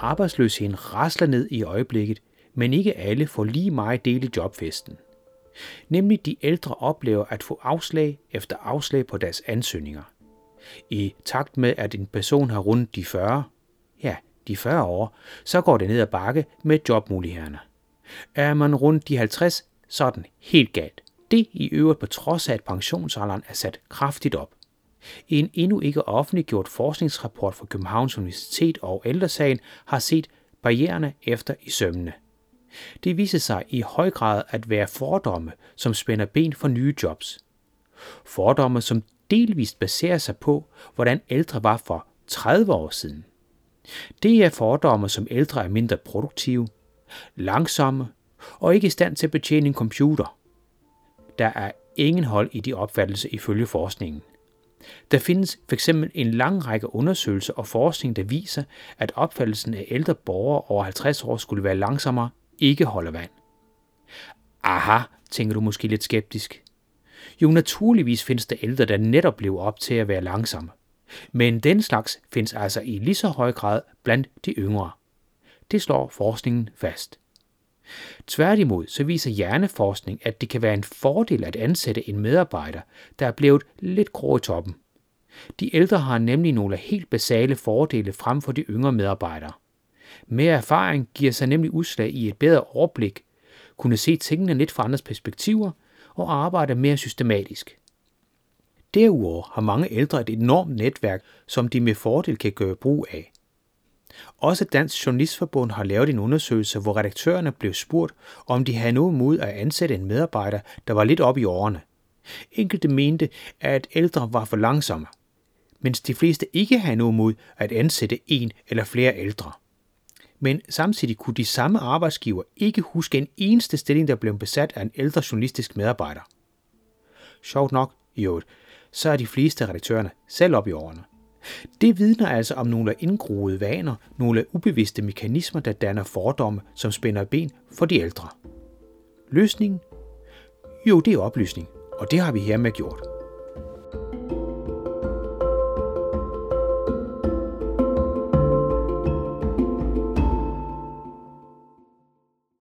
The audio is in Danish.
Arbejdsløsheden rasler ned i øjeblikket, men ikke alle får lige meget del i jobfesten. Nemlig de ældre oplever at få afslag efter afslag på deres ansøgninger. I takt med, at en person har rundt de 40, ja, de 40 år, så går det ned ad bakke med jobmulighederne. Er man rundt de 50, så er den helt galt. Det i øvrigt på trods af, at pensionsalderen er sat kraftigt op. En endnu ikke offentliggjort forskningsrapport fra Københavns Universitet og Ældresagen har set barriererne efter i sømmene. Det viser sig i høj grad at være fordomme, som spænder ben for nye jobs. Fordomme, som delvist baserer sig på, hvordan ældre var for 30 år siden. Det er fordomme, som ældre er mindre produktive, langsomme og ikke i stand til at betjene en computer. Der er ingen hold i de opfattelser ifølge forskningen. Der findes f.eks. en lang række undersøgelser og forskning, der viser, at opfattelsen af ældre borgere over 50 år skulle være langsommere, ikke holder vand. Aha, tænker du måske lidt skeptisk. Jo, naturligvis findes der ældre, der netop blev op til at være langsomme. Men den slags findes altså i lige så høj grad blandt de yngre. Det slår forskningen fast. Tværtimod så viser hjerneforskning, at det kan være en fordel at ansætte en medarbejder, der er blevet lidt grå i toppen. De ældre har nemlig nogle helt basale fordele frem for de yngre medarbejdere. Mere erfaring giver sig nemlig udslag i et bedre overblik, kunne se tingene lidt fra andres perspektiver og arbejde mere systematisk. Derudover har mange ældre et enormt netværk, som de med fordel kan gøre brug af. Også Dansk Journalistforbund har lavet en undersøgelse, hvor redaktørerne blev spurgt, om de havde noget mod at ansætte en medarbejder, der var lidt op i årene. Enkelte mente, at ældre var for langsomme, mens de fleste ikke havde noget mod at ansætte en eller flere ældre. Men samtidig kunne de samme arbejdsgiver ikke huske en eneste stilling, der blev besat af en ældre journalistisk medarbejder. Sjovt nok, i øvrigt, så er de fleste redaktørerne selv op i årene. Det vidner altså om nogle indgroede vaner, nogle ubevidste mekanismer, der danner fordomme, som spænder ben for de ældre. Løsningen? Jo, det er oplysning, og det har vi hermed gjort.